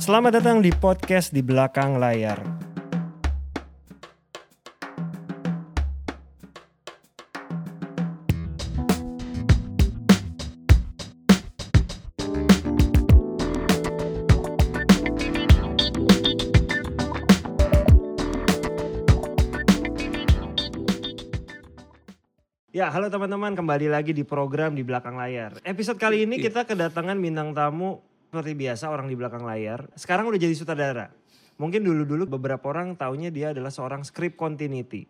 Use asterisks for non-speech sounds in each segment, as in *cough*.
Selamat datang di podcast di belakang layar. Ya, halo teman-teman, kembali lagi di program di belakang layar. Episode kali ini kita kedatangan bintang tamu seperti biasa orang di belakang layar. Sekarang udah jadi sutradara. Mungkin dulu-dulu beberapa orang taunya dia adalah seorang script continuity.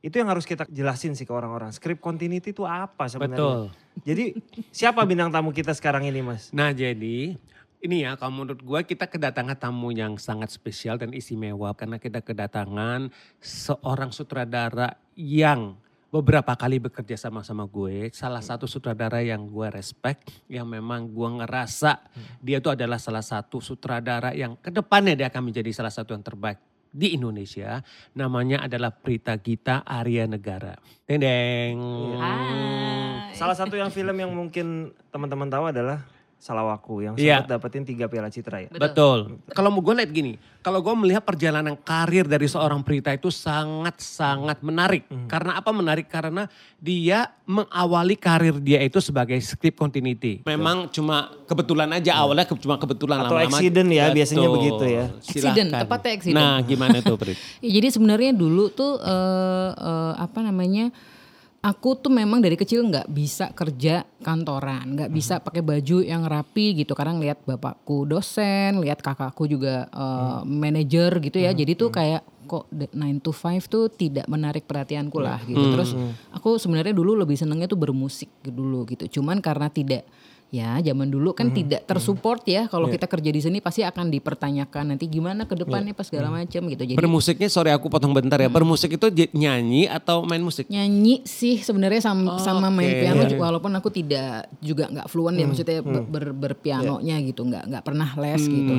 Itu yang harus kita jelasin sih ke orang-orang. Script continuity itu apa sebenarnya? Betul. Jadi siapa bintang tamu kita sekarang ini, Mas? Nah jadi ini ya kalau menurut gue kita kedatangan tamu yang sangat spesial dan istimewa karena kita kedatangan seorang sutradara yang beberapa kali bekerja sama sama gue. Salah satu sutradara yang gue respect, yang memang gue ngerasa dia itu adalah salah satu sutradara yang ke depannya dia akan menjadi salah satu yang terbaik di Indonesia. Namanya adalah Prita Gita Arya Negara. Deng deng. Hai. Salah satu yang film yang mungkin teman-teman tahu adalah Salawaku yang Iya. sempat dapetin tiga piala citra ya. Betul. Kalau mau gue lihat gini, kalau gue melihat perjalanan karir dari seorang Prita itu sangat-sangat menarik. Karena apa menarik? Karena dia mengawali karir dia itu sebagai script continuity. Memang cuma kebetulan aja awalnya ke- cuma kebetulan Atau lama-lama. accident ya, biasanya Betul. begitu ya. Accident, Silakan. tepatnya accident. Nah gimana tuh Prit? *laughs* Ya, jadi sebenarnya dulu tuh eh, eh, apa namanya? Aku tuh memang dari kecil nggak bisa kerja kantoran, nggak bisa pakai baju yang rapi gitu. Karena ngeliat bapakku dosen, lihat kakakku juga eh, manajer gitu ya. Jadi tuh kayak kok 9 to 5 tuh tidak menarik perhatianku lah gitu. Terus aku sebenarnya dulu lebih senengnya tuh bermusik dulu gitu. Cuman karena tidak ya zaman dulu kan tidak tersupport ya. Kalau kita kerja di sini pasti akan dipertanyakan nanti gimana ke depannya pas segala macam gitu. Jadi Bermusiknya sorry aku potong bentar ya. Bermusik itu nyanyi atau main musik? nyanyi sih sebenarnya sama, sama main piano ju- walaupun aku tidak juga nggak fluent ya maksudnya ber, ber- berpianonya gitu nggak nggak pernah les gitu.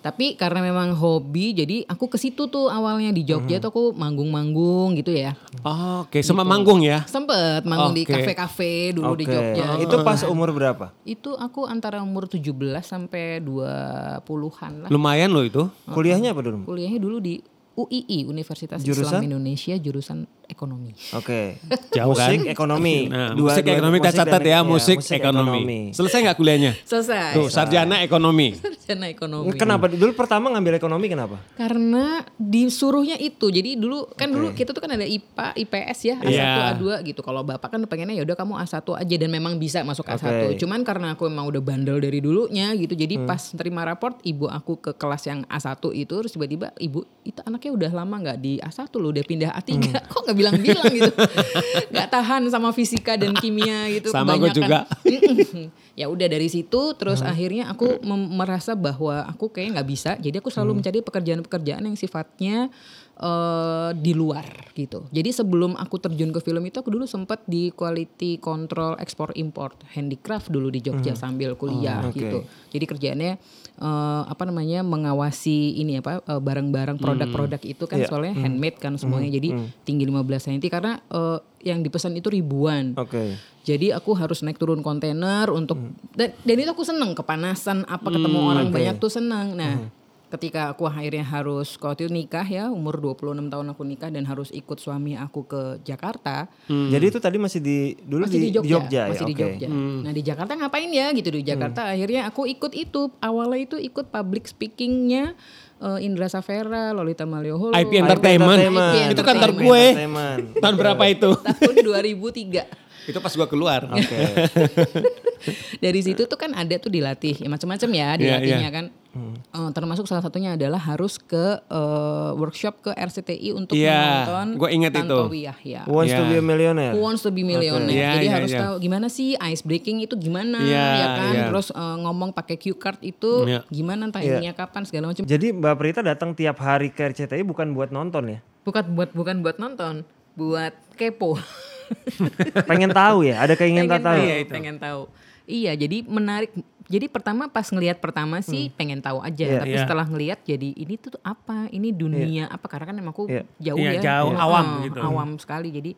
Tapi karena memang hobi jadi aku ke situ tuh awalnya. Di Jogja tuh aku manggung-manggung gitu ya. Oh, Oke, sama manggung ya. sempet manggung di Oke. kafe-kafe dulu di Oke. Jogja. Itu pas umur berapa? Itu aku antara umur 17 sampai 20-an lah Lumayan loh itu. Kuliahnya apa dulu? kuliahnya dulu di UII Universitas Jurusan? Islam Indonesia jurusan ekonomi Oke. *laughs* Jauh kan? musik, ekonomi. Nah, Dua- musik dua- ekonomi kita musik catat dan- ya, musik, ekonomi. Selesai nggak kuliahnya? selesai Tuh, sarjana ekonomi. *laughs* sarjana ekonomi Kenapa? Dulu pertama ngambil ekonomi kenapa? Karena disuruhnya itu. Jadi dulu kan dulu kita tuh kan ada IPA, IPS ya, A1, Iya. A2 gitu. Kalau Bapak kan pengennya ya udah kamu A1 aja dan memang bisa masuk A1. Oke. Cuman karena aku emang udah bandel dari dulunya gitu. Jadi Hmm. pas terima raport ibu aku ke kelas yang A1 itu terus tiba-tiba ibu itu anaknya udah lama nggak di A1 loh, udah pindah A3. Hmm. Kok nggak bilang-bilang gitu. *laughs* Nggak tahan sama fisika dan kimia gitu Sama gue juga. Ya udah dari situ terus akhirnya aku merasa bahwa aku kayak nggak bisa. Jadi aku selalu mencari pekerjaan-pekerjaan yang sifatnya eh, di luar gitu. Jadi sebelum aku terjun ke film itu aku dulu sempat di quality control export import handicraft dulu di Jogja sambil kuliah oke. gitu. jadi kerjaannya eh, apa namanya mengawasi ini apa eh, barang-barang produk-produk itu kan Iya. soalnya handmade kan semuanya. Jadi tinggi 15 cm karena eh, yang dipesan itu ribuan. Oke. Jadi aku harus naik turun kontainer untuk dan, dan itu aku seneng kepanasan apa ketemu Hmm, orang banyak tuh seneng. Nah, ketika aku akhirnya harus kalau itu nikah ya umur 26 tahun aku nikah dan harus ikut suami aku ke Jakarta. Jadi itu tadi masih di dulu Masih di, di, Jogja, ya. masih di Oke. Jogja. Nah, di Jakarta ngapain ya gitu di Jakarta akhirnya aku ikut itu. Awalnya itu ikut public speakingnya eh, Indra Safera, Lolita Malioboro. IP Entertainment. Entertainment. Itu kantor gue. Tahun berapa itu? tahun 2003. Itu pas gua keluar. Oke. *laughs* dari situ tuh kan ada tuh dilatih ya macam-macam ya Iya, dilatihnya iya. kan Eh, termasuk salah satunya adalah harus ke eh, workshop ke RCTI untuk Iya, menonton gua ingat itu. Yahya Wants to Iya. be a millionaire. Who wants to be millionaire Iya, jadi iya, harus iya. tahu gimana sih ice breaking itu gimana Iya, ya kan iya. terus eh, ngomong pakai cue card itu Iya. gimana timingnya kapan segala macam Jadi Mbak Prita datang tiap hari ke RCTI bukan buat nonton ya? bukan buat bukan buat nonton buat kepo *laughs* *laughs* Pengen tahu ya? Ada keinginan pengen tahu. tahu, ya? pengen tahu. Iya, jadi menarik. Jadi pertama pas ngelihat pertama sih pengen tahu aja, Iya. tapi Iya. setelah ngelihat jadi ini tuh apa? Ini dunia apa? Karena kan emang aku Iya. jauh Iya, ya, jauh, Heeh, awam gitu. Awam sekali. Jadi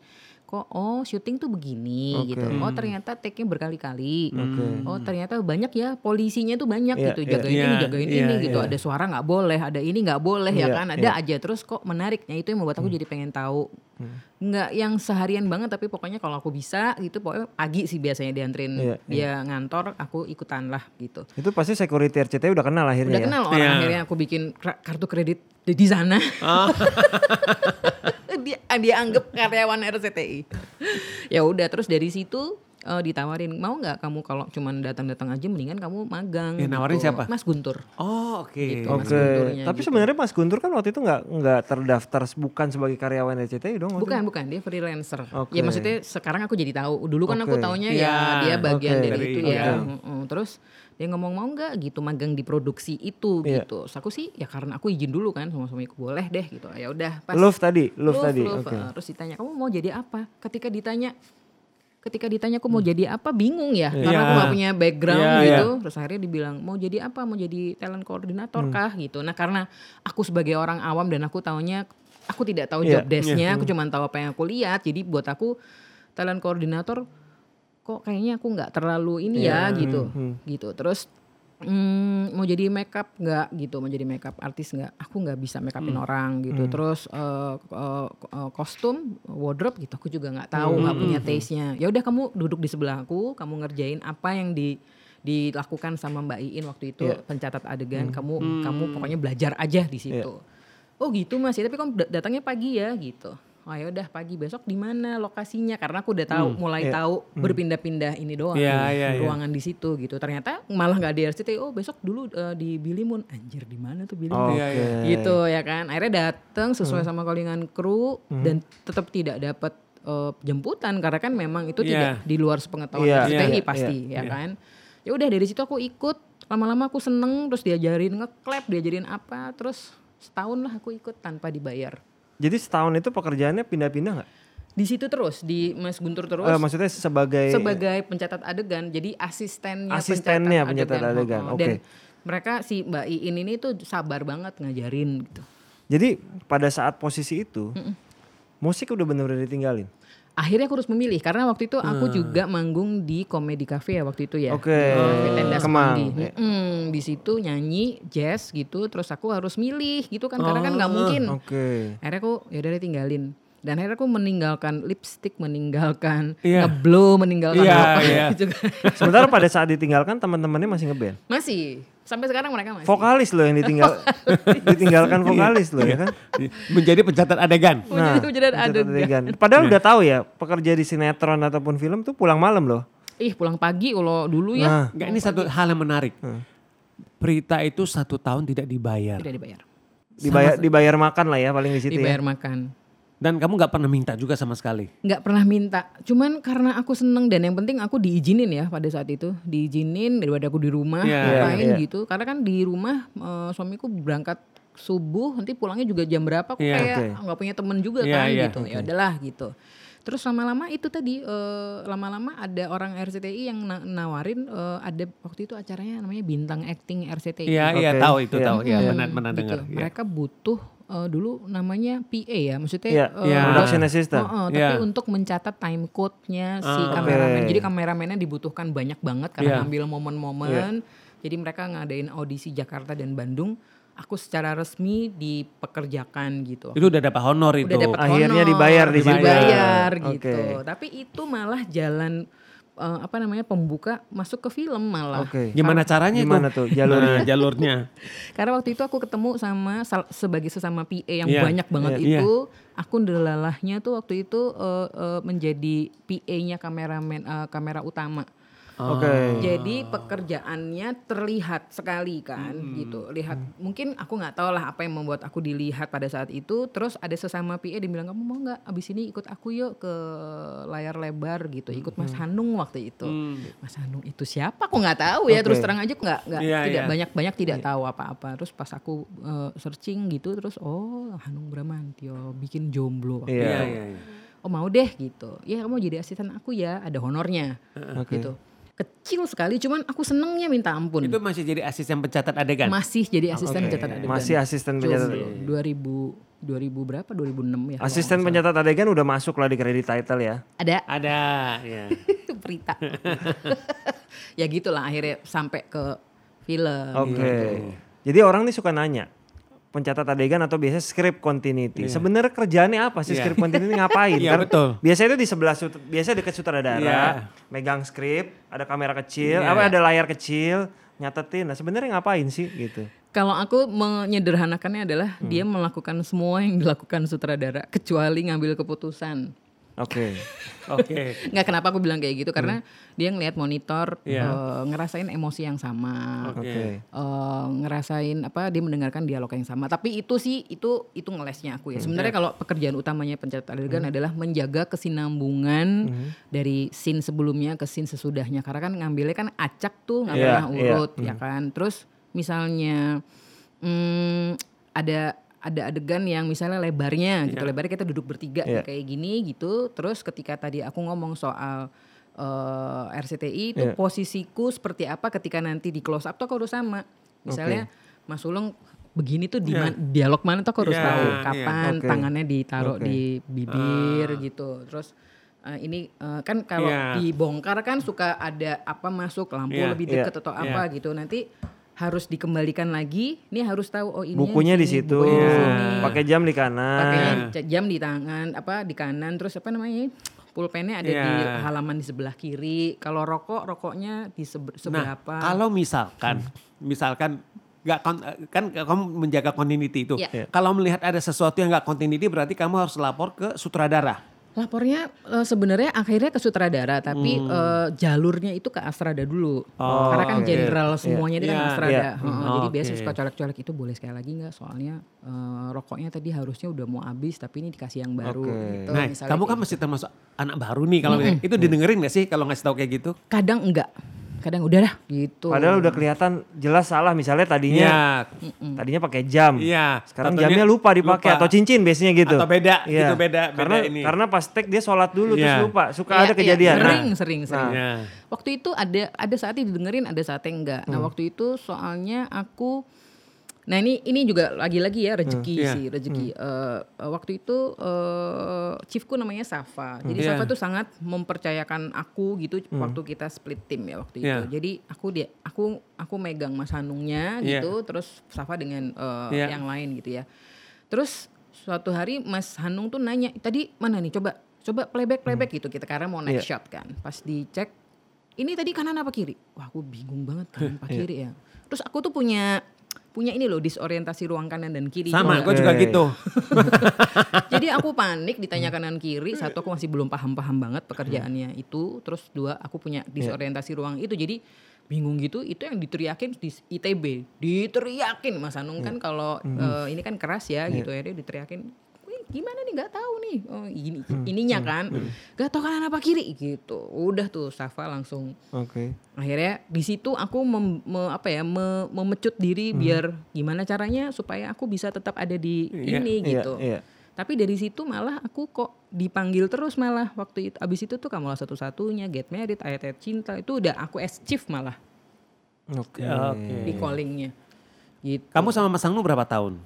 kok oh syuting tuh begini Oke. gitu. Oh ternyata take-nya berkali-kali. Oke. Oh ternyata banyak ya polisinya tuh banyak Iya, gitu iya. jagain ini Iya, jagain iya, ini gitu iya. ada suara nggak boleh ada ini nggak boleh ya Iya, kan ada iya. aja terus kok menariknya itu yang membuat aku jadi pengen tahu nggak yang seharian banget tapi pokoknya kalau aku bisa gitu pokoknya pagi sih biasanya dianterin Iya, dia ngantor aku ikutan lah gitu Itu pasti security RCTI udah kenal akhirnya udah ya. kenal orang Iya. akhirnya aku bikin kartu kredit di, di sana *laughs* dia dia anggap karyawan RCTI ya udah terus dari situ eh, ditawarin mau nggak kamu kalau cuman datang-datang aja mendingan kamu magang Ya, nawarin gitu. siapa? Mas Guntur Oh oke. Gitu. Oke, Mas Gunturnya tapi gitu. sebenarnya Mas Guntur kan waktu itu nggak nggak terdaftar bukan sebagai karyawan RCTI dong. bukan bukan dia freelancer Oke. ya maksudnya sekarang aku jadi tahu dulu kan aku Oke. taunya Ya, ya dia bagian oke. dari Dari itu itu. ya Oke. Mm-mm. terus dia ngomong mau nggak gitu magang di produksi itu Iya. gitu Terus aku sih ya karena aku izin dulu kan sama suamiku boleh deh gitu ya udah pas Love tadi, love, Love, tadi. love. Uh, terus ditanya kamu mau jadi apa? Ketika ditanya ketika ditanya aku mau jadi apa bingung ya karena Iya. aku gak punya background Iya, gitu terus akhirnya dibilang mau jadi apa mau jadi talent koordinator Hmm. kah gitu nah karena aku sebagai orang awam dan aku taunya aku tidak tahu Iya. job desk-nya aku cuma tahu apa yang aku lihat jadi buat aku talent koordinator kok kayaknya aku nggak terlalu ini ya gitu. Gitu. Terus Hmm, mau jadi makeup nggak? Gitu mau jadi makeup artis nggak? Aku nggak bisa makeupin orang gitu. Terus eh, eh, eh, kostum wardrobe gitu aku juga nggak tahu nggak punya taste nya ya udah kamu duduk di sebelah aku kamu ngerjain apa yang di dilakukan sama Mbak Iin waktu itu Iya. pencatat adegan kamu kamu pokoknya belajar aja di situ. Oh gitu mas. Ya tapi kamu da- datangnya pagi ya gitu oh ya udah pagi besok di mana lokasinya? Karena aku udah tahu mulai Iya. tahu berpindah-pindah ini doang Iya, iya, iya. ruangan di situ gitu. Ternyata malah nggak di RCTI oh besok dulu eh, di Billy Moon anjir di mana tuh Billy Moon Oke. Hmm. gitu ya kan. Akhirnya datang sesuai sama callingan kru dan tetap tidak dapat eh, jemputan. Karena kan memang itu Iya. tidak di luar sepengetahuan Iya, RCTI iya, pasti iya, ya kan. Ya udah dari situ aku ikut. Lama-lama aku seneng terus diajarin ngeklap diajarin apa terus setahun lah aku ikut tanpa dibayar Jadi setahun itu pekerjaannya pindah-pindah nggak? di situ terus di Mas Guntur terus Eh, maksudnya sebagai sebagai pencatat adegan jadi asistennya Asistennya pencatat adegan, Oh, oke. dan mereka si Mbak Iin ini tuh sabar banget ngajarin gitu Jadi pada saat posisi itu musik udah bener-bener ditinggalin. Akhirnya aku harus memilih karena waktu itu aku juga manggung di komedi cafe ya waktu itu ya. Oke, Di Cafe Tenda Kemang. Semanggi. Mm-mm, di situ nyanyi jazz gitu terus aku harus milih gitu kan karena kan nggak mungkin. Oke. akhirnya aku ya udah tinggalin dan akhirnya aku meninggalkan lipstick meninggalkan Iya. ngeblow meninggalkan Iya, apa iya. gitu kan. *laughs* Sementara pada saat ditinggalkan teman-temannya masih ngeband. masih sampai sekarang mereka masih Vokalis loh yang ditinggal ditinggalkan vokalis loh ya kan. Menjadi pencatat adegan. Jadi menjadi pencatat adegan. adegan. Padahal udah tahu ya pekerja di sinetron ataupun film tuh pulang malam loh. Ih pulang pagi kalau dulu ya Nah, Enggak, ini satu hal yang menarik. Prita itu satu tahun tidak dibayar. tidak dibayar. dibayar dibayar makan lah ya paling di situ ya. Dibayar makan. Dan kamu nggak pernah minta juga sama sekali. Nggak pernah minta. Cuman karena aku seneng dan yang penting aku diizinin ya pada saat itu. Diizinin daripada aku di rumah Iya, ngapain iya. gitu. Karena kan di rumah eh, suamiku berangkat subuh nanti pulangnya juga jam berapa aku Iya, kayak nggak punya temen juga Iya, kan iya, gitu. Ya udahlah gitu. Terus lama-lama itu tadi eh, lama-lama ada orang RCTI yang na- nawarin eh, ada waktu itu acaranya namanya bintang acting RCTI. Iya, iya Oke, tahu itu iya. tahu. Iya, Hmm, benar benar gitu. dengar. Iya. Mereka butuh eh, dulu namanya PA ya, maksudnya Iya, eh, iya. Production assistant. Oh, oh, tapi Iya. untuk mencatat time code-nya si Ah, kameramen. oke. Jadi kameramennya dibutuhkan banyak banget karena Iya. ngambil momen-momen. Jadi mereka ngadain audisi Jakarta dan Bandung. Aku secara resmi dipekerjakan gitu. Itu udah dapat honor itu. Udah dapat Akhirnya honor, dibayar di situ. Dibayar Oke. gitu. Tapi itu malah jalan eh, apa namanya pembuka masuk ke film malah. Oke. Gimana caranya Gimana itu? tuh jalurnya? Nah, jalurnya. *laughs* *laughs* Karena waktu itu aku ketemu sama sebagai sesama PA yang Iya, banyak banget iya, itu, aku delalahnya tuh waktu itu eh, eh, menjadi PA-nya kameramen eh, kamera utama. Oke. Jadi pekerjaannya terlihat sekali kan gitu. Lihat mungkin aku nggak tahu lah apa yang membuat aku dilihat pada saat itu. Terus ada sesama PA dia bilang kamu mau nggak abis ini ikut aku yuk ke layar lebar gitu. Ikut Mas Hanung waktu itu. Mas Hanung itu siapa? Aku nggak tahu ya. Terus Oke. terang aja nggak nggak Iya, tidak iya. banyak banyak tidak tahu apa-apa. Terus pas aku eh, searching gitu terus oh Hanung Bramantio bikin jomblo. Iya. Iya, itu. iya, iya. Oh mau deh gitu. Ya kamu jadi asisten aku ya, ada honornya. Oke. Gitu. Kecil sekali cuman aku senengnya minta ampun. Itu masih jadi asisten pencatat adegan. Masih jadi asisten Oke. pencatat adegan. Masih asisten pencatat. Jomblo, 2000 berapa 2006 ya. Asisten pencatat adegan udah masuk lah di kredit title ya. ada Ada, ya. *laughs* *laughs* berita. *laughs* ya gitulah akhirnya sampai ke film. Oke. Jadi orang nih suka nanya pencatat adegan atau biasanya script continuity. Sebenarnya kerjaannya apa sih Iya. script continuity ngapain? *laughs* Iya, betul. Biasanya itu di sebelah biasa dekat sutradara, Iya. megang skrip, ada kamera kecil, Iya. apa ada layar kecil, nyatetin. Nah, sebenarnya ngapain sih gitu? Kalau aku menyederhanakannya adalah Hmm. dia melakukan semua yang dilakukan sutradara kecuali ngambil keputusan. Oke. *laughs* Oke. Nggak kenapa aku bilang kayak gitu karena dia ngelihat monitor Hmm. Iya. eh, ngerasain emosi yang sama. Oke. eh, ngerasain apa dia mendengarkan dialog yang sama. Tapi itu sih itu itu ngelesnya aku ya. Hmm. Sebenarnya kalau pekerjaan utamanya pencatat adegan adalah menjaga kesinambungan Hmm. dari scene sebelumnya ke scene sesudahnya. Karena kan ngambilnya kan acak tuh nggak Iya, pernah iya. urut ya kan. Terus misalnya hmm, ada ada adegan yang misalnya lebarnya gitu lebarnya kita duduk bertiga Iya. kayak gini gitu terus ketika tadi aku ngomong soal eh, RCTI itu Iya. posisiku seperti apa ketika nanti di close up tuh aku harus sama misalnya Mas Ulung begini tuh di man- dialog mana tuh aku harus Iya, tahu iya. kapan Oke. tangannya ditaruh Oke. di bibir gitu terus eh, ini eh, kan kalau Iya. dibongkar kan suka ada apa masuk lampu Iya. lebih Iya. dekat atau apa gitu nanti harus dikembalikan lagi ini harus tahu oh ini Bukunya di situ. sini Pakai jam di kanan. pakainya ca- jam di tangan apa di kanan terus apa namanya pulpennya ada di Iya. halaman di sebelah kiri kalau rokok rokoknya di sebe- Nah, seberapa kalau misalkan, misalkan nggak kan kamu menjaga continuity itu. Iya. Iya. Kalau melihat ada sesuatu yang nggak continuity berarti kamu harus lapor ke sutradara. Lapornya eh, sebenarnya akhirnya ke sutradara tapi Hmm. eh, jalurnya itu ke Astrada dulu Oh, karena kan oke. general semuanya itu kan Iya, Astrada iya. Heeh, Hmm, jadi oke. biasa suka colek-colek itu boleh sekali lagi nggak soalnya eh, rokoknya tadi harusnya udah mau habis tapi ini dikasih yang baru Oke. gitu nah, kamu kan kayak masih termasuk anak baru nih kalau itu didengerin gak sih kalau ngasih tahu kayak gitu? kadang enggak kadang udah dah gitu Padahal udah kelihatan jelas salah misalnya tadinya Iya, tadinya pakai jam. iya. Sekarang Atau jamnya lupa dipakai lupa. atau cincin biasanya gitu. Atau beda, Iya. gitu beda, beda Karena ini. karena pas tek dia sholat dulu Iya. terus lupa. Suka Iya, ada iya, kejadian. Nah, sering sering sering Nah. Iya. Waktu itu ada ada saatnya didengerin, ada saatnya enggak. Hmm. Nah, waktu itu soalnya aku Nah, ini ini juga lagi-lagi ya rezeki Iya. sih, rezeki. Eh, eh, waktu itu eh chiefku namanya Safa. Jadi Iya. Safa tuh sangat mempercayakan aku gitu waktu kita split tim ya waktu Iya. itu. Jadi aku dia aku aku megang Mas Hanungnya Iya. gitu, terus Safa dengan eh, Iya. yang lain gitu ya. Terus suatu hari Mas Hanung tuh nanya, "Tadi mana nih? Coba coba playback playback gitu kita karena mau next Iya. shot kan." Pas dicek ini tadi kanan apa kiri? Wah aku bingung banget kanan apa kiri ya. Terus aku tuh punya punya ini loh disorientasi ruang kanan dan kiri. Sama, juga. gue juga gitu. *laughs* Jadi aku panik ditanya kanan kiri. Satu aku masih belum paham-paham banget pekerjaannya itu. Terus dua aku punya disorientasi ruang itu. Jadi bingung gitu itu yang diteriakin di ITB diteriakin Mas Anung kan kalau eh, ini kan keras ya gitu ya dia diteriakin "Wih, gimana nih? Nggak tahu nih. Oh ini ininya kan. nggak tahu kanan apa kiri. Gitu. Udah tuh Safa langsung. Oke. akhirnya di situ aku mem- me- apa ya me- memecut diri biar gimana caranya supaya aku bisa tetap ada di Iya, ini Iya, gitu. iya. tapi dari situ malah aku kok dipanggil terus malah waktu itu. Abis itu tuh kamu satu-satunya get married ayat-ayat cinta itu udah aku as chief malah. Oke. Oke. di callingnya. Gitu. Kamu sama Mas Angnu berapa tahun?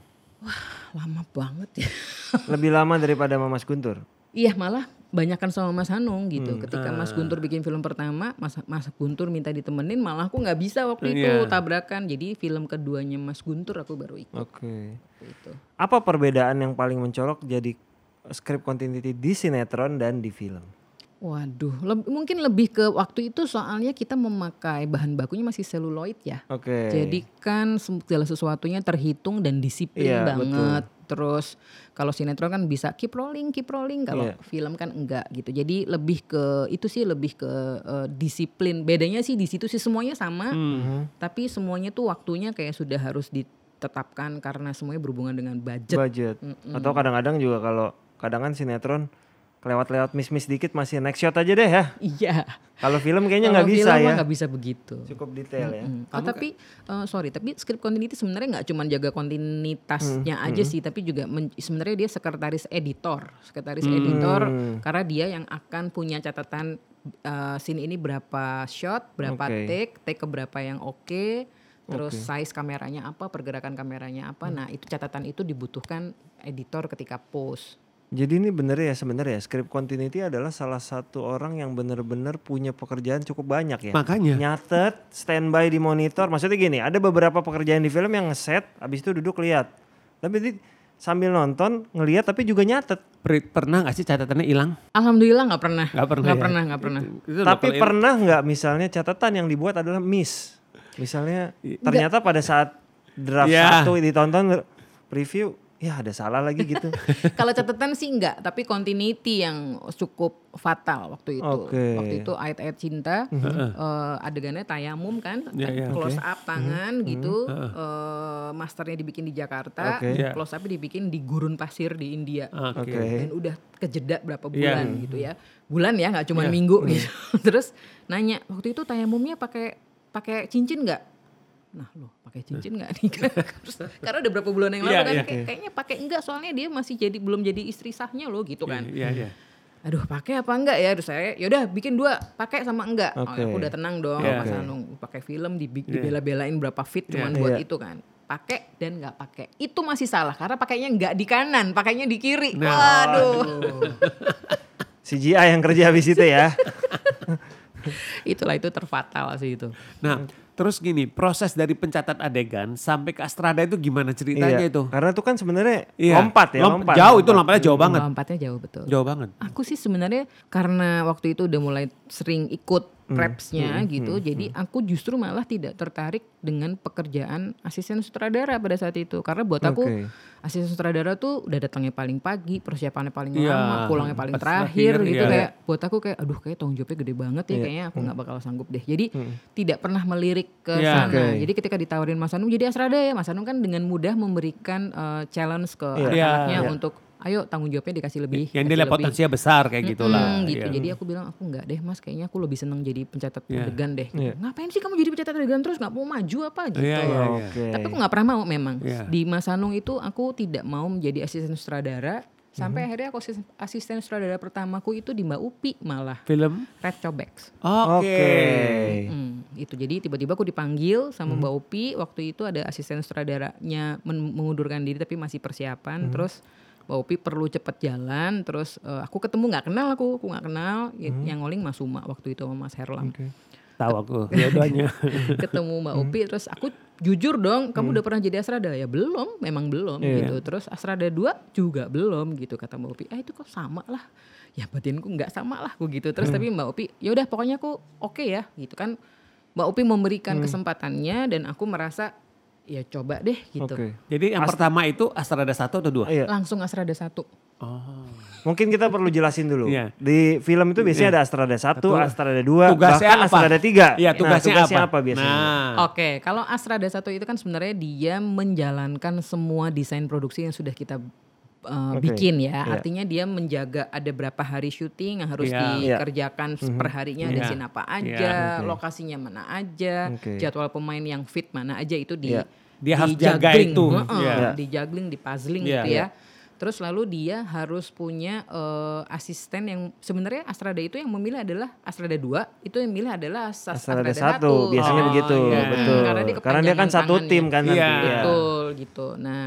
Lama banget ya *laughs* Lebih lama daripada Mas Guntur. iya malah banyakkan sama Mas Hanung gitu ketika Mas Guntur bikin film pertama Mas Mas Guntur minta ditemenin malah aku nggak bisa waktu itu Iya. tabrakan jadi film keduanya Mas Guntur aku baru ikut Oke. waktu itu Apa perbedaan yang paling mencolok jadi script continuity di sinetron dan di film? Waduh, leb- mungkin lebih ke waktu itu soalnya kita memakai bahan bakunya masih seluloid ya. Oke. Jadi kan segala sesuatunya terhitung dan disiplin Iya, banget. Terus kalau sinetron kan bisa keep rolling, keep rolling. Kalau Iya. film kan enggak gitu. Jadi lebih ke itu sih lebih ke eh, disiplin. Bedanya sih di situ sih semuanya sama, Mhm. tapi semuanya tuh waktunya kayak sudah harus ditetapkan karena semuanya berhubungan dengan budget. budget. Atau kadang-kadang juga kalau kadang kan sinetron kelewat-lewat miss-miss dikit masih next shot aja deh ya. Iya. Kalau film kayaknya nggak bisa film ya. nggak bisa begitu. Cukup detail ya. Hmm. Oh, tapi eh, sorry, tapi script continuity sebenarnya nggak cuma jaga kontinuitasnya aja sih, tapi juga sebenarnya dia sekretaris editor, sekretaris editor karena dia yang akan punya catatan eh, scene ini berapa shot, berapa Oke. take, take keberapa yang oke, terus size kameranya apa, pergerakan kameranya apa. Hmm. Nah, itu catatan itu dibutuhkan editor ketika post. Jadi ini bener ya sebenarnya ya script continuity adalah salah satu orang yang bener-bener punya pekerjaan cukup banyak ya. Makanya. Nyatet, standby di monitor. Maksudnya gini, ada beberapa pekerjaan di film yang ngeset, habis itu duduk lihat. Tapi di- sambil nonton ngelihat tapi juga nyatet. Pernah gak sih catatannya hilang? Alhamdulillah nggak pernah. Nggak pernah Nggak ya? pernah, nggak pernah. Itu Tapi lokal- pernah nggak misalnya catatan yang dibuat adalah miss. Misalnya ternyata pada saat draft Ya. satu ditonton preview, ya ada salah lagi gitu. *laughs* Kalau catatan sih enggak, tapi continuity yang cukup fatal waktu itu. Oke. Waktu itu ayat-ayat cinta, eh, adegannya tayamum kan, Ya, ya. close up tangan gitu, eh, masternya dibikin di Jakarta, Oke. Ya. close up dibikin di gurun pasir di India. Oke. Oke. Dan udah kejeda berapa Iya. bulan gitu ya. Bulan ya, nggak cuma Iya. minggu gitu. *laughs* Terus nanya, waktu itu tayamumnya pakai pakai cincin nggak? Nah loh pakai cincin nggak nih? *laughs* Terus, Karena udah berapa bulan yang lalu Iya, kan iya. kayak- kayaknya pakai enggak soalnya dia masih jadi belum jadi istri sahnya loh gitu kan. Iya, iya. Aduh pakai apa enggak ya? Terus saya yaudah bikin dua pakai sama enggak. Oh, Oke. aku udah tenang dong Iya. Mas. Anung pakai film dibi- Iya. dibela-belain berapa fit cuman Iya. buat Iya. itu kan. Pakai dan nggak pakai. Itu masih salah karena pakainya nggak di kanan, pakainya di kiri. Nah. Waduh. *laughs* CGI yang kerja habis itu ya. *laughs* Itulah itu terfatal sih itu. Nah, terus gini, proses dari pencatat adegan sampai ke Astrada itu gimana ceritanya Iya. itu? Karena itu kan sebenarnya Iya. lompat ya, Lomp- lompat. Jauh itu lompat. lompatnya jauh banget. Lompatnya jauh betul. Jauh banget. Aku sih sebenarnya karena waktu itu udah mulai sering ikut Hmm. prepsnya gitu, jadi aku justru malah tidak tertarik dengan pekerjaan asisten sutradara pada saat itu, karena buat aku asisten sutradara tuh udah datangnya paling pagi, persiapannya paling Iya, lama, pulangnya paling terakhir terakhir, gitu iya. kayak buat aku kayak aduh kayak tanggung jawabnya gede banget ya Iya. kayaknya aku nggak bakal sanggup deh. Jadi tidak pernah melirik ke Iya. sana. Oke. Jadi ketika ditawarin Mas Anung jadi Asrada ya, Mas Anung kan dengan mudah memberikan eh, challenge ke Iya. anak-anaknya Iya. untuk ayo tanggung jawabnya dikasih lebih. Yang dia lihat potensinya besar kayak gitulah. Mm, gitu. Iya. Jadi aku bilang aku enggak deh mas, kayaknya aku lebih seneng jadi pencatat Iya. adegan deh. Gitu. Iya. Ngapain sih kamu jadi pencatat adegan terus nggak mau maju apa gitu? Iya, iya, iya. Oke. Tapi aku nggak pernah mau memang. Iya. Di Mas Anung itu aku tidak mau menjadi asisten sutradara. Sampai Mhm. akhirnya aku asisten, asisten sutradara pertamaku itu di Mbak Upi malah. Film? Red Cobex. Oke. Oke. Hmm, itu jadi tiba-tiba aku dipanggil sama Mhm. Mbak Upi waktu itu ada asisten sutradaranya men- mengundurkan diri tapi masih persiapan terus Mbak Upi perlu cepet jalan terus eh, aku ketemu nggak kenal aku aku nggak kenal Y- Mhm. yang ngoling Mas Suma waktu itu sama Mas Herlam. Tahu aku dua-duanya. *laughs* ketemu Mbak Mhm. Upi terus aku jujur dong kamu udah pernah jadi Asrada? Ya belum memang belum Iya. gitu. Terus Asrada 2 juga belum gitu kata Mbak Upi. Ah itu kok sama lah? Ya batinku nggak sama lah aku gitu. Terus tapi Mbak Upi ya udah pokoknya aku oke ya gitu kan. Mbak Upi memberikan kesempatannya dan aku merasa ya coba deh gitu Oke. Jadi yang pertama itu Astrada satu atau dua? Iya. langsung Asrada satu Oh. Mungkin kita perlu jelasin dulu. Iya. Di film itu biasanya ada Astrada 1, Satu. Astrada 2, Tugasnya bahkan apa? Astrada 3. Iya, tugasnya, apa? biasanya? Nah, Oke, kalau Asrada satu itu kan sebenarnya dia menjalankan semua desain produksi yang sudah kita uh, Oke, bikin ya. iya. Artinya dia menjaga ada berapa hari syuting yang harus Iya. dikerjakan per harinya ada Iya. scene apa aja, Iya, oke. lokasinya mana aja, Oke. jadwal pemain yang fit mana aja itu di Iya. Dia harus jaga itu. Heeh, Iya. di juggling, di puzzling Iya. gitu ya. Terus lalu dia harus punya eh, asisten yang sebenarnya Astrada itu yang memilih adalah Astrada 2, itu yang milih adalah As- Astrada Astrada 1, 1. biasanya Oh, begitu. iya. Betul. Karena dia Karena dia kan satu tim kan Iya. nanti. ya. Betul gitu. Nah,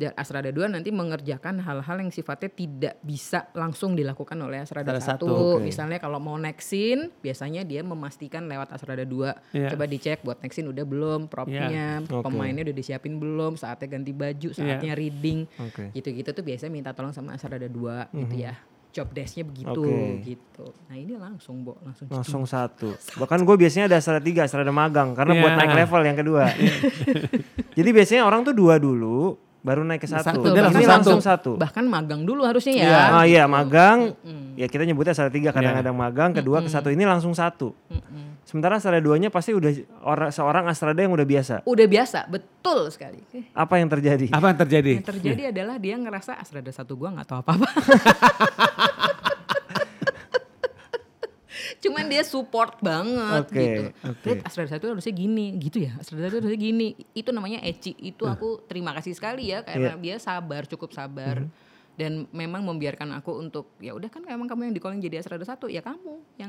dan Asrada 2 nanti mengerjakan hal-hal yang sifatnya tidak bisa langsung dilakukan oleh Asrada Asrada 1. satu, oke. Misalnya kalau mau scene, biasanya dia memastikan lewat Asrada 2. Iya. Coba dicek buat scene udah belum, propnya, Oke. pemainnya udah disiapin belum, saatnya ganti baju, saatnya reading. Oke. Gitu-gitu tuh biasanya minta tolong sama Asrada 2 gitu ya. Job desk-nya begitu Oke. gitu. Nah, ini langsung, Bo, langsung Langsung *laughs* satu. Bahkan gue biasanya ada Astrada 3, Astrada magang. Karena Iya. buat naik level yang kedua. *laughs* Jadi biasanya orang tuh dua dulu, baru naik ke satu. Satu, dia Ini langsung langsung satu. Bahkan magang dulu harusnya ya. Iya. Ah iya magang. Ya kita nyebutnya Astrada 3 kadang-kadang magang, kedua ke satu ini langsung satu. Sementara Astrada 2-nya pasti udah orang seorang Astrada yang udah biasa. Udah biasa, betul sekali. Apa yang terjadi? apa yang terjadi? Yang terjadi *laughs* adalah dia ngerasa Asrada satu gua nggak tahu apa-apa. *laughs* Cuman dia support banget Oke, gitu. oke. Red, Asrada satu harusnya gini, gitu ya. Asrada satu harusnya gini. Itu namanya Eci. Itu aku terima kasih sekali ya karena dia sabar, cukup sabar. dan memang membiarkan aku untuk ya udah kan emang kamu yang di calling jadi Astrada satu ya kamu yang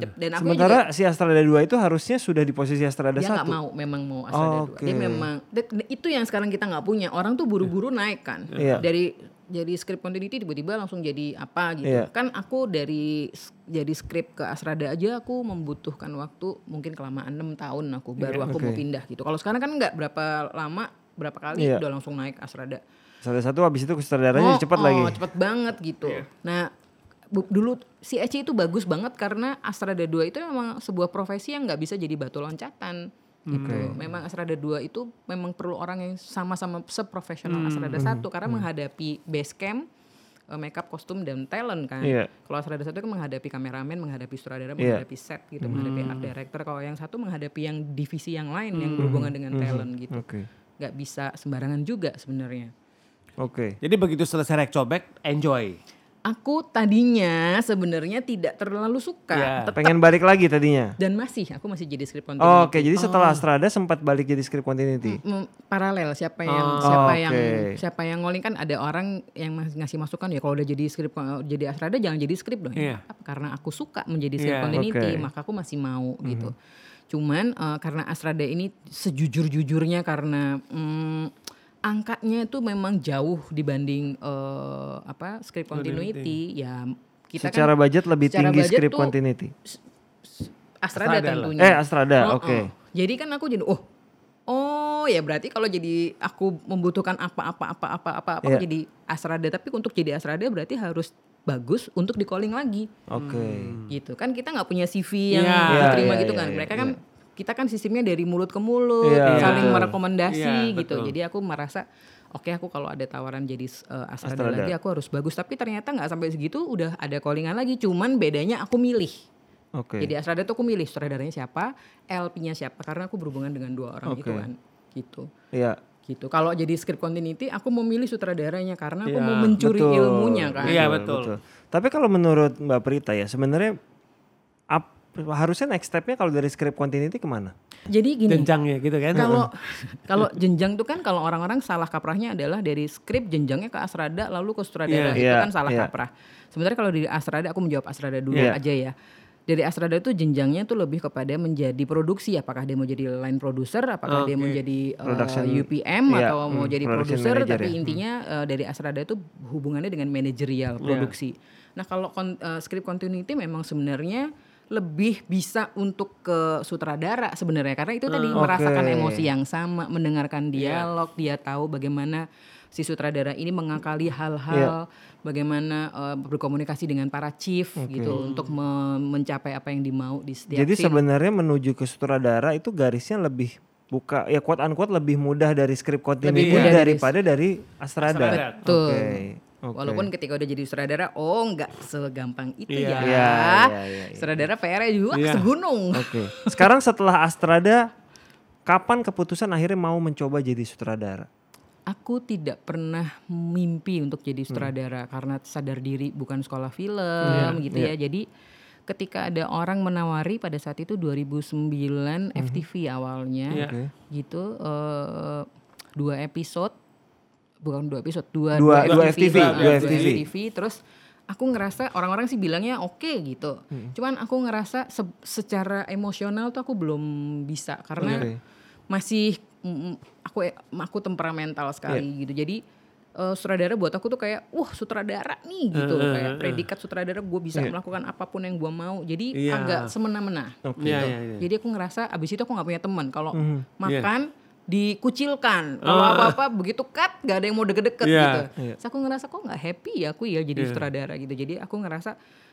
Eh, dan aku Sementara juga si Astrada 2 itu harusnya sudah di posisi Astrada dia 1. nggak mau memang mau Astrada Oh, dua dia memang itu yang sekarang kita nggak punya orang tuh buru-buru naik kan Iya. dari jadi script continuity tiba-tiba langsung jadi apa gitu Iya. kan aku dari jadi script ke Astrada aja aku membutuhkan waktu mungkin kelamaan enam tahun aku baru aku mau Oke. pindah gitu kalau sekarang kan nggak berapa lama berapa kali Iya. udah langsung naik Astrada Astrada 1 habis itu sutradaranya cepat oh, lagi. cepet banget gitu. Nah, bu- dulu si Eci itu bagus banget karena Astrada 2 itu memang sebuah profesi yang nggak bisa jadi batu loncatan gitu. Memang Astrada 2 itu memang perlu orang yang sama-sama seprofesional Astrada 1 karena menghadapi base camp eh, makeup, kostum dan talent kan. Iya. Kalau Astrada 1 kan menghadapi kameramen, menghadapi sutradara, Iya. menghadapi set gitu, menghadapi art director. Kalau yang satu menghadapi yang divisi yang lain yang berhubungan dengan talent gitu. Oke. nggak bisa sembarangan juga sebenarnya. Oke. Jadi begitu selesai rekcobek, enjoy. Aku tadinya sebenarnya tidak terlalu suka, Ya. tetap Pengen balik lagi tadinya. dan masih aku masih jadi script Oh, continuity. Oke, jadi setelah Astrada sempat balik jadi script continuity. Mm, paralel siapa yang Oh, siapa oke. yang siapa yang ngoling kan ada orang yang ngasih masukan ya kalau udah jadi script jadi Astrada jangan jadi script dong. Iya. Apa? Karena aku suka menjadi script Iya. continuity, Oke. maka aku masih mau gitu. Cuman eh, karena Astrada ini sejujur-jujurnya karena mm, angkanya itu memang jauh dibanding eh, apa script continuity ya kita Secara kan budget lebih secara tinggi budget script tuh continuity. Astrada, Astrada tentunya. Eh, Astrada, Oh, oke. oh. Jadi kan aku jadi oh oh ya berarti kalau jadi aku membutuhkan apa-apa apa-apa apa-apa Iya. jadi Astrada tapi untuk jadi Astrada berarti harus bagus untuk di calling lagi Oke. gitu kan kita nggak punya CV yang Iya. diterima Iya, gitu iya, kan iya, mereka kan kita kan sistemnya dari mulut ke mulut Iya, saling betul. merekomendasi Iya, gitu betul. jadi aku merasa oke aku kalau ada tawaran jadi uh, Astrada, Astrada. lagi aku harus bagus tapi ternyata nggak sampai segitu udah ada callingan lagi cuman bedanya aku milih Oke. jadi Astrada tuh aku milih sutradaranya siapa, LP-nya siapa karena aku berhubungan dengan dua orang itu Oke. kan. Gitu. Iya. Gitu. Kalau jadi script continuity aku memilih sutradaranya karena aku Iya, mau mencuri Betul, ilmunya kan. Iya, betul. Tapi kalau menurut Mbak Prita ya sebenarnya ap- harusnya next stepnya kalau dari script continuity ke mana? Jadi gini, Jenjangnya gitu kan. kalau *laughs* kalau jenjang tuh kan kalau orang-orang salah kaprahnya adalah dari skrip jenjangnya ke Astrada lalu ke sutradara itu Iya, kan salah iya. kaprah. Sementara kalau di Astrada aku menjawab Astrada dulu Iya. aja ya. Dari Astrada itu jenjangnya tuh lebih kepada menjadi produksi apakah dia mau jadi line producer, apakah dia mau jadi uh, Production, UPM iya, atau mau hmm, jadi produser manager tapi ya. intinya uh, dari Astrada itu hubungannya dengan manajerial Iya. produksi. Nah, kalau kon, uh, script continuity memang sebenarnya lebih bisa untuk ke sutradara sebenarnya karena itu tadi Hmm, merasakan oke. emosi yang sama, mendengarkan Iya. dialog, dia tahu bagaimana si sutradara ini mengakali Iya. hal-hal, bagaimana uh, berkomunikasi dengan para chief gitu untuk me- mencapai apa yang dimau di setiap Jadi scene. sebenarnya menuju ke sutradara itu garisnya lebih buka ya quote unquote lebih mudah dari script continuity Lebih mudah dari- daripada dari Astrada. Astrada. Betul. Oke. Oke. Walaupun ketika udah jadi sutradara, oh nggak segampang itu Iya. ya. Iya, iya, iya, iya. Sutradara PR-nya juga Iya. segunung. Oke. Sekarang setelah Astrada kapan keputusan akhirnya mau mencoba jadi sutradara? Aku tidak pernah mimpi untuk jadi Hmm. sutradara karena sadar diri bukan sekolah film gitu iya. ya. Jadi ketika ada orang menawari pada saat itu 2009 Hmm. FTV awalnya Iya. Oke. gitu eh, dua episode bukan dua episode dua Dua- dua FTV, eh, dua FTV. terus aku ngerasa orang-orang sih bilangnya oke gitu. Hmm. Cuman aku ngerasa se- secara emosional tuh aku belum bisa karena Oke. masih mm, mm, aku aku temperamental sekali Iya. gitu. Jadi eh, sutradara buat aku tuh kayak wah sutradara nih gitu eh, kayak eh. predikat sutradara gue bisa Iya. melakukan apa pun yang gue mau. Jadi Iya. agak semena-mena. Oke. Iya, gitu. iya, iya. Jadi aku ngerasa abis itu aku nggak punya teman. Kalau Mhm. makan dikucilkan. Kalau Ah. apa-apa begitu cut gak ada yang mau deket-deket Iya. gitu. Iya. Terus aku ngerasa kok nggak happy ya aku ya jadi Iya. sutradara gitu. Jadi aku ngerasa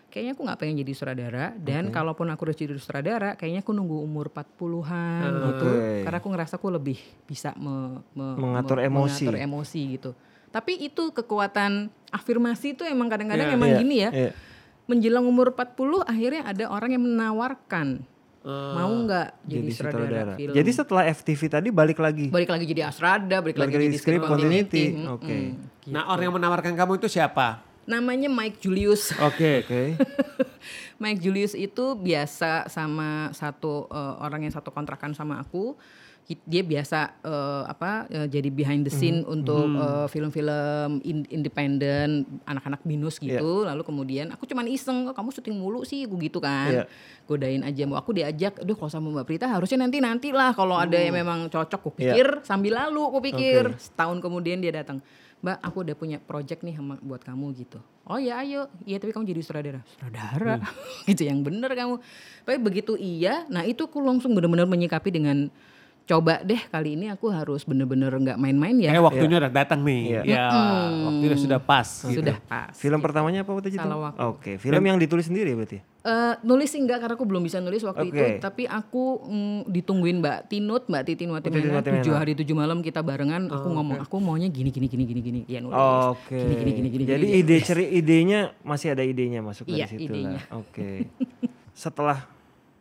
kayaknya aku nggak pengen jadi sutradara dan kalaupun aku udah jadi sutradara kayaknya aku nunggu umur 40-an gitu. Oke. Karena aku ngerasa aku lebih bisa me- me- Mengatur me- emosi. mengatur emosi gitu. Tapi itu kekuatan afirmasi itu emang kadang-kadang Iya. emang Iya, gini ya. iya. Menjelang umur 40 akhirnya ada orang yang menawarkan mau nggak jadi, Jadi sutradara sutradara. film. Jadi setelah FTV tadi balik lagi. balik lagi jadi Astrada, balik, Balik lagi lagi jadi script continuity. continuity. Mm, Oke. mm. Nah orang yang menawarkan kamu itu siapa? Namanya Mike Julius. *laughs* Oke. Oke. Mike Julius itu biasa sama satu eh, orang yang satu kontrakan sama aku. Dia biasa eh, apa eh, jadi behind the scene untuk eh, film-film in- independen anak-anak binus gitu lalu kemudian aku cuman iseng "Oh, kamu syuting mulu sih gue gitu kan Iya. godain aja mau aku diajak aduh kalau sama Mbak Prita harusnya nanti nanti lah kalau ada yang memang cocok aku Iya. pikir sambil lalu aku pikir Oke. setahun kemudian dia datang Mbak aku udah punya project nih sama buat kamu gitu. Oh ya ayo. Iya tapi kamu jadi sutradara. Sutradara? *laughs* Gitu yang bener kamu. Tapi begitu iya nah itu aku langsung bener-bener menyikapi dengan coba deh kali ini aku harus bener-bener nggak main-main ya Kayak waktunya udah datang nih. Iya. Ya, waktunya sudah pas. gitu. sudah pas Film pertamanya apa waktu itu? Salah waktu. Oke, film yang ditulis sendiri berarti. Eh, nulis sih enggak karena aku belum bisa nulis waktu Oke. itu tapi aku mm, ditungguin Mbak Tinut Mbak Titin Watimena tujuh hari tujuh malam kita barengan aku ngomong aku maunya gini gini gini gini gini ya nulis Oke. gini gini gini gini Jadi gini, ide ceri idenya masih ada idenya masuk Iya, dari situ idenya. Oke. Setelah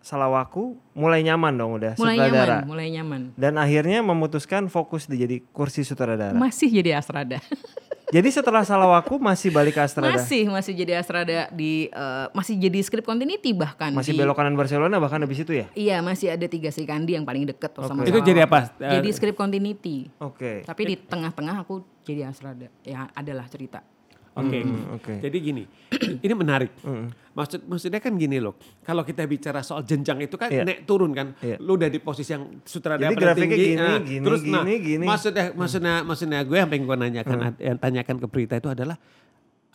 Salawaku mulai nyaman dong udah mulai sutradara. nyaman mulai nyaman Dan akhirnya memutuskan fokus di jadi kursi sutradara. masih jadi Asrada *laughs* jadi setelah Salawaku masih balik ke Astrada. masih masih jadi Asrada di eh, masih jadi script continuity bahkan Masih di, belok kanan Barcelona bahkan habis itu ya? iya masih ada tiga Sri Kandi yang paling deket sama Itu jadi apa? Jadi script continuity Oke. tapi di tengah-tengah aku jadi Asrada ya adalah cerita Oke. Hmm, oke. Jadi gini, *clears throat* ini menarik. Maksud maksudnya kan gini loh. Kalau kita bicara soal jenjang itu kan Iya. naik turun kan. Iya. Lu udah di posisi yang sutradara Jadi paling grafiknya tinggi, gini, nah, gini, terus nah, gini, gini. maksudnya maksudnya maksudnya gue yang pengen gue nanyakan yang tanyakan ke Prita itu adalah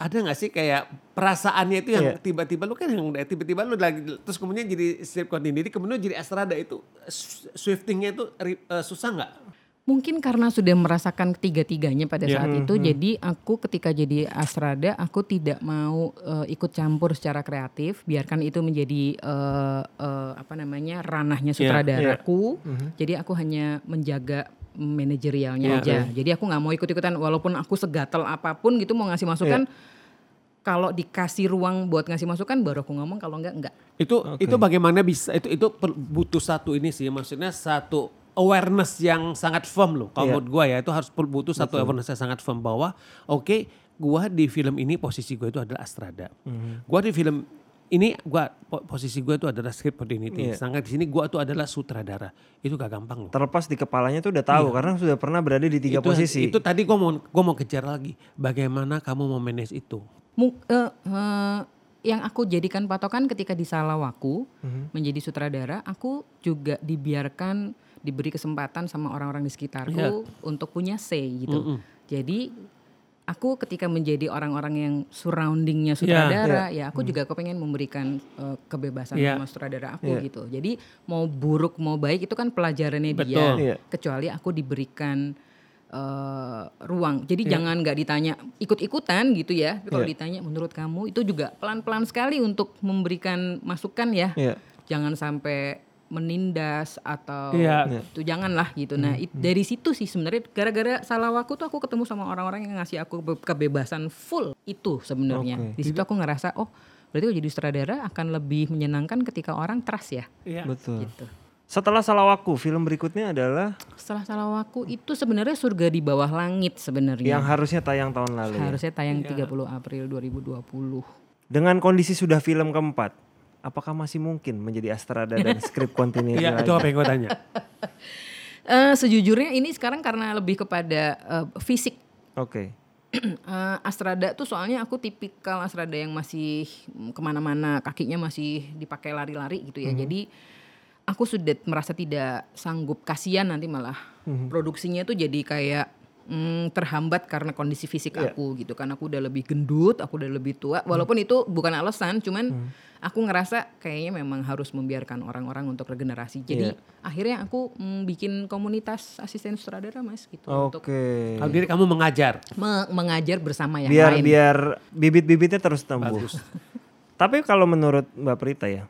ada nggak sih kayak perasaannya itu yang Iya. tiba-tiba lu kan yang tiba-tiba lu lagi terus kemudian jadi strip continuity kemudian jadi Astrada itu swiftingnya itu eh, susah nggak? Mungkin karena sudah merasakan ketiga-tiganya pada Iya. saat itu, jadi aku ketika jadi asrada, aku tidak mau eh, ikut campur secara kreatif, biarkan itu menjadi eh, eh, apa namanya ranahnya sutradaraku. Jadi aku hanya menjaga manajerialnya Iya. aja. Jadi aku nggak mau ikut-ikutan, walaupun aku segatel apa pun gitu mau ngasih masukan. Kalau dikasih ruang buat ngasih masukan, baru aku ngomong. Kalau enggak, enggak. Itu itu bagaimana bisa itu itu butuh satu ini sih maksudnya satu awareness yang sangat firm loh. Kalau Iya. menurut gua ya itu harus butuh satu awareness yang sangat firm bahwa oke gua di film ini posisi gua itu adalah Astrada. Gua di film ini gua po- posisi gua itu adalah script continuity. Iya. Sangat di sini gua itu adalah sutradara. Itu gak gampang loh. Terlepas di kepalanya tuh udah tahu karena sudah pernah berada di tiga Iya. itu, posisi. Itu tadi gua mau gua mau kejar lagi. Bagaimana kamu mau manage itu? Mu- eh, eh, yang aku jadikan patokan ketika di Salawaku menjadi sutradara, aku juga dibiarkan diberi kesempatan sama orang-orang di sekitarku Iya. untuk punya say gitu. Jadi aku ketika menjadi orang-orang yang surroundingnya sutradara, ya aku juga kepengen memberikan eh, kebebasan Iya. sama sutradara aku Iya. gitu. Jadi mau buruk mau baik itu kan pelajarannya dia. Betul. Iya. Kecuali aku diberikan eh, ruang. Jadi jangan nggak ditanya ikut-ikutan gitu ya. Tapi Kalau Iya. ditanya menurut kamu itu juga pelan-pelan sekali untuk memberikan masukan ya. Iya. Jangan sampai menindas atau Iya. itu janganlah gitu. Nah, it- dari situ sih sebenarnya gara-gara salah waktu tuh aku ketemu sama orang-orang yang ngasih aku be- kebebasan full itu sebenarnya. Oke. Di situ aku ngerasa oh berarti kalau jadi sutradara akan lebih menyenangkan ketika orang trust ya. Iya. Betul. Gitu. Setelah Salawaku, film berikutnya adalah Setelah salah waktu itu sebenarnya surga di bawah langit sebenarnya. yang harusnya tayang tahun lalu. ya. Harusnya tayang 30 April 2020. Dengan kondisi sudah film keempat, apakah masih mungkin menjadi Astrada dan skrip continuity Iya, itu apa yang gua tanya. *laughs* Eh, sejujurnya ini sekarang karena lebih kepada eh, fisik. Oke. *clears throat* Eh, Astrada tuh soalnya aku tipikal Astrada yang masih mm, ke mana-mana, kakinya masih dipakai lari-lari gitu ya. Jadi aku sudah merasa tidak sanggup, kasihan nanti malah produksinya tuh jadi kayak mm, terhambat karena kondisi fisik aku gitu kan. Aku udah lebih gendut, aku udah lebih tua. Walaupun itu bukan alasan, cuman aku ngerasa kayaknya memang harus membiarkan orang-orang untuk regenerasi. Jadi Iya. akhirnya aku mm, bikin komunitas asisten sutradara mas gitu untuk Oke. Kalau diri kamu mengajar. me- mengajar bersama yang Biar lain. biar bibit-bibitnya terus tumbuh. *laughs* Tapi kalau menurut Mbak Prita ya,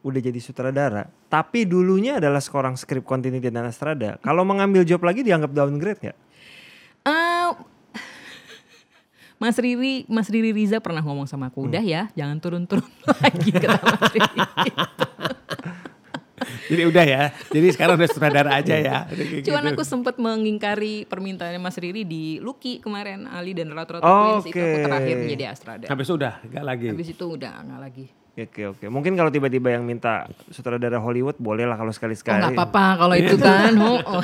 udah jadi sutradara, tapi dulunya adalah seorang skrip continuity dan Astrada. Kalau mengambil job lagi dianggap downgrade nggak? Eh, Mas Riri, Mas Riri Riza pernah ngomong sama aku, udah ya, jangan turun-turun *laughs* lagi kata Mas Riri. *laughs* Jadi udah ya. Jadi sekarang udah sutradara aja ya. Kayak Cuman gitu. aku sempat mengingkari permintaannya Mas Riri di Lucky kemarin, Ali dan Ratu Ratu Oh, Twins itu aku terakhir menjadi Astrada. Habis itu udah, gak lagi. Habis itu udah nggak lagi. Oke oke. Mungkin kalau tiba-tiba yang minta sutradara Hollywood boleh lah kalau Oh sekali-sekali. nggak apa-apa kalau itu kan. *laughs* Oh, oh.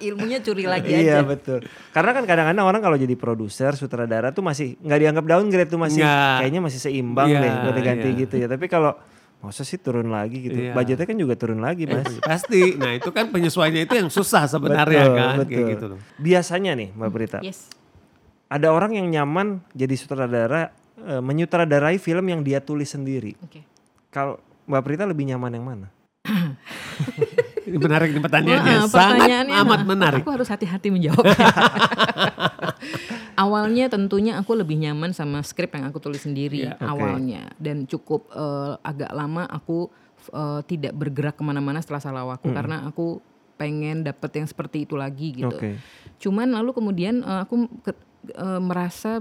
Ilmunya curi lagi Iya aja. betul. Karena kan kadang-kadang orang kalau jadi produser, sutradara tuh masih nggak dianggap downgrade tuh masih Nggak. kayaknya masih seimbang Iya, deh ganti-ganti iya. gitu ya. Tapi kalau masa sih turun lagi gitu. Iya. Budgetnya kan juga turun lagi mas. Pasti. Nah itu kan penyesuaiannya itu yang susah sebenarnya Betul, kan. betul. Kayak gitu loh. Biasanya nih Mbak Prita, Yes. ada orang yang nyaman jadi sutradara eh, menyutradarai film yang dia tulis sendiri. Oke. Kalau Mbak Prita lebih nyaman yang mana? Menarik nih pertanyaannya. Wah, Sangat pertanyaannya, amat menarik. Aku harus hati-hati menjawab. *laughs* awalnya tentunya aku lebih nyaman sama skrip yang aku tulis sendiri Iya, oke. awalnya dan cukup eh, agak lama aku eh, tidak bergerak ke mana-mana setelah salah waktu karena aku pengen dapet yang seperti itu lagi gitu. Oke. Cuman lalu kemudian eh, aku ke- eh, merasa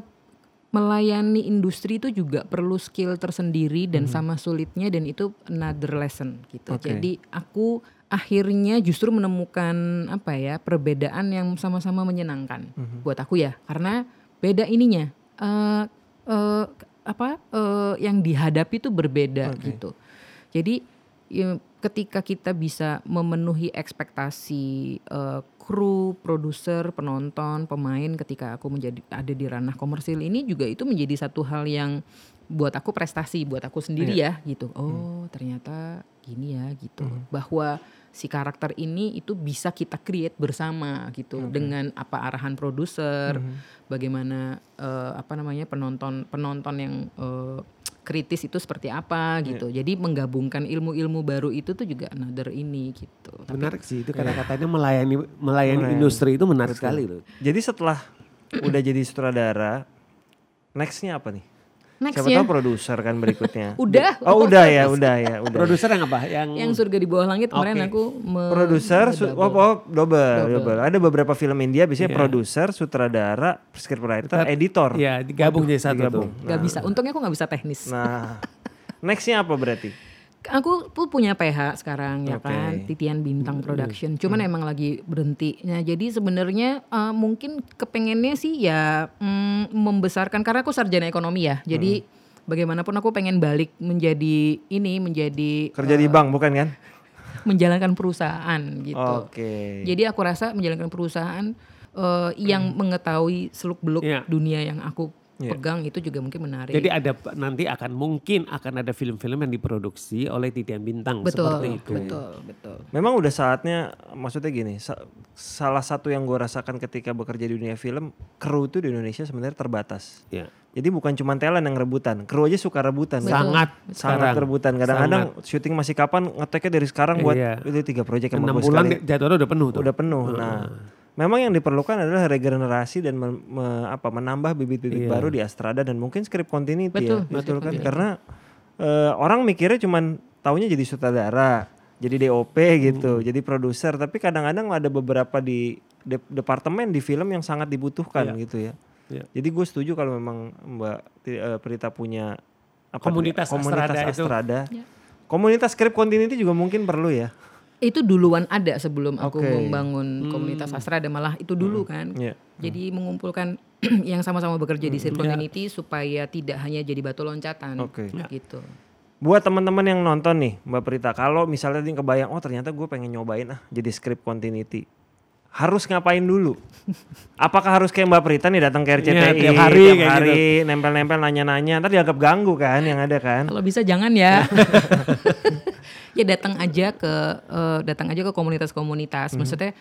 melayani industri itu juga perlu skill tersendiri dan sama sulitnya dan itu another lesson gitu. Oke. Jadi aku akhirnya justru menemukan apa ya perbedaan yang sama-sama menyenangkan buat aku ya karena beda ininya eh eh, apa eh, yang dihadapi itu berbeda Oke. gitu. Jadi ya, ketika kita bisa memenuhi ekspektasi eh, kru, produser, penonton, pemain ketika aku menjadi ada di ranah komersil ini juga itu menjadi satu hal yang buat aku prestasi buat aku sendiri ya gitu. Oh, ternyata gini ya gitu. Bahwa si karakter ini itu bisa kita create bersama gitu dengan apa arahan produser, bagaimana eh, apa namanya penonton penonton yang eh, kritis itu seperti apa gitu. Jadi menggabungkan ilmu-ilmu baru itu tuh juga another ini gitu. Tapi Menarik sih itu kata-katanya melayani melayani Melayani. industri itu menarik sekali loh. Jadi setelah udah jadi sutradara, nextnya apa nih? Siapa nextnya tahu produser kan berikutnya. *laughs* Udah. Oh udah ya, udah ya, udah. Produser yang apa? Yang, yang surga di bawah langit kemarin Oke. aku produser, su- oh, double. oh double, Double. double. Ada beberapa film India biasanya Iya. produser, sutradara, scriptwriter, editor. ya digabung jadi satu digabung. tuh. Gak bisa. Untungnya aku nggak bisa teknis. Nah, *laughs* nextnya apa berarti? Aku tuh punya PH sekarang ya Oke. kan, Titian Bintang Production. Cuman emang lagi berhenti. Nah jadi sebenarnya eh, mungkin kepengennya sih ya mm, membesarkan karena aku sarjana ekonomi ya. Jadi bagaimanapun aku pengen balik menjadi ini menjadi Kerja di bank bukan kan? *laughs* menjalankan perusahaan gitu. Oke. Jadi aku rasa menjalankan perusahaan eh, yang mengetahui seluk beluk Iya. dunia yang aku Iya. pegang itu juga mungkin menarik. Jadi ada nanti akan mungkin akan ada film-film yang diproduksi oleh Titian Bintang betul, seperti itu. betul, betul. Memang udah saatnya, maksudnya gini, sa- salah satu yang gue rasakan ketika bekerja di dunia film, kru tuh di Indonesia sebenarnya terbatas. Ya. Jadi bukan cuma talent yang rebutan, kru aja suka rebutan. Betul. Sangat Sangat sekarang. rebutan. Kadang-kadang syuting masih kapan, ngeteknya dari sekarang buat Iya. itu tiga project yang bulan sekali. jadwalnya udah penuh tuh. Udah penuh. Nah, memang yang diperlukan adalah regenerasi dan men- me- apa menambah bibit-bibit Iya. baru di Astrada dan mungkin script continuity Betul, ya. betul, kan betul. karena eh, orang mikirnya cuman taunya jadi sutradara, jadi DOP gitu, jadi produser, tapi kadang-kadang ada beberapa di de- departemen di film yang sangat dibutuhkan Iya. gitu ya. Iya. Jadi gue setuju kalau memang Mbak eh, Prita punya apa Komunitas komunitas Astrada itu. Astrada. Ya. Komunitas script continuity juga mungkin perlu ya. Itu duluan ada sebelum aku membangun komunitas Astrada malah itu dulu kan. Iya. Jadi mengumpulkan *clears throat* yang sama-sama bekerja di Circle Community supaya tidak hanya jadi batu loncatan Oke. gitu. Buat teman-teman yang nonton nih, Mbak Prita, kalau misalnya dia kebayang, oh ternyata gue pengen nyobain ah jadi script continuity. Harus ngapain dulu? *laughs* Apakah harus kayak Mbak Prita nih datang ke RCTI Iya, tiap hari tiap kayak hari, nempel-nempel nanya-nanya, ntar dianggap ganggu kan yang ada kan? Kalau bisa jangan ya. *laughs* ya datang aja ke eh, datang aja ke komunitas-komunitas. Maksudnya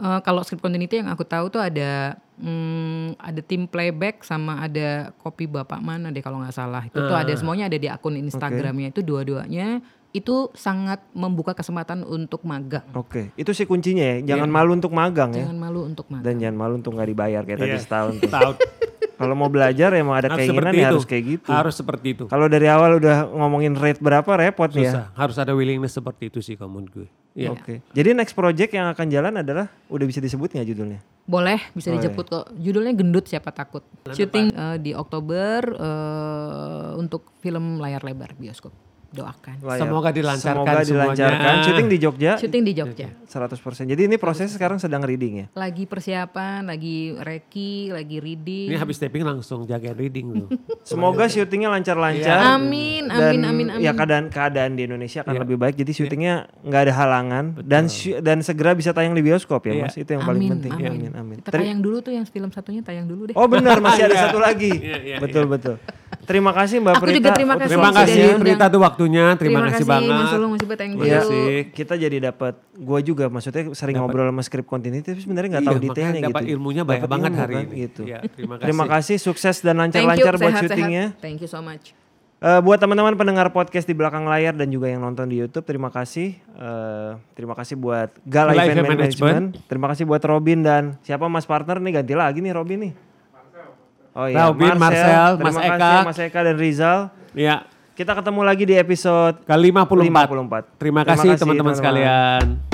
eh, kalau script continuity yang aku tahu tuh ada hmm, ada tim playback sama ada kopi bapak mana deh kalau nggak salah. Itu tuh ada semuanya ada di akun Instagramnya itu dua-duanya itu sangat membuka kesempatan untuk magang. Oke, itu sih kuncinya ya. Jangan malu untuk magang ya. Jangan malu untuk magang. Dan jangan malu untuk nggak dibayar kayak tadi Iya. setahun tuh. Kalau mau belajar ya mau ada harus keinginan ya itu. harus kayak gitu. Harus seperti itu. Kalau dari awal udah ngomongin rate berapa repot nih ya. Susah. Harus ada willingness seperti itu sih menurut gue. Iya. Oke. Jadi next project yang akan jalan adalah udah bisa disebut nggak judulnya? Boleh, bisa Boleh. dijemput kok. Judulnya Gendut Siapa Takut. Syuting eh, di Oktober eh, untuk film layar lebar bioskop. Doakan. layar. Semoga dilancarkan Semoga dilancarkan. semuanya. Syuting di Jogja Syuting di Jogja. 100%. Jadi ini prosesnya sekarang sedang reading ya. Lagi persiapan, lagi reki, lagi reading. Ini habis taping langsung jaga reading tuh. *laughs* Semoga syutingnya lancar-lancar. Amin, Dan amin, amin, amin. ya keadaan keadaan di Indonesia akan Iya. lebih baik. Jadi syutingnya nggak ada halangan dan sy- dan segera bisa tayang di bioskop ya, Iya. Mas. Itu yang paling Amin, penting. amin. Amin, amin. Kita tayang dulu tuh yang film satunya tayang dulu deh. Oh benar, masih ada *laughs* Iya. satu lagi. Iya, iya, betul, betul. Terima kasih Mbak Aku Prita. juga terima kasih. Terima kasih. Prita tuh waktunya. Terima, kasih, banget. Mas Ulung, Mas Ibu, thank you. Iya, Asik. kita jadi dapat gue juga maksudnya sering ngobrol sama script continuity tapi sebenarnya nggak Iya, tahu detailnya dapat gitu. ilmunya banyak Dapat banget ilmu hari kan, ini. gitu. Iya, terima kasih. Terima kasih sukses dan lancar-lancar buat syutingnya. Thank you so much. Eh, buat teman-teman pendengar podcast di belakang layar dan juga yang nonton di YouTube, terima kasih. Eh, terima kasih buat Gala, Event, Event Management. Terima kasih buat Robin dan siapa Mas partner nih ganti lagi nih Robin nih. Oh iya, Robin, Marcel, terima Mas kasih Eka. Mas Eka dan Rizal. Ya, Kita ketemu lagi di episode ke 54. 54. Terima kasih teman-teman sekalian.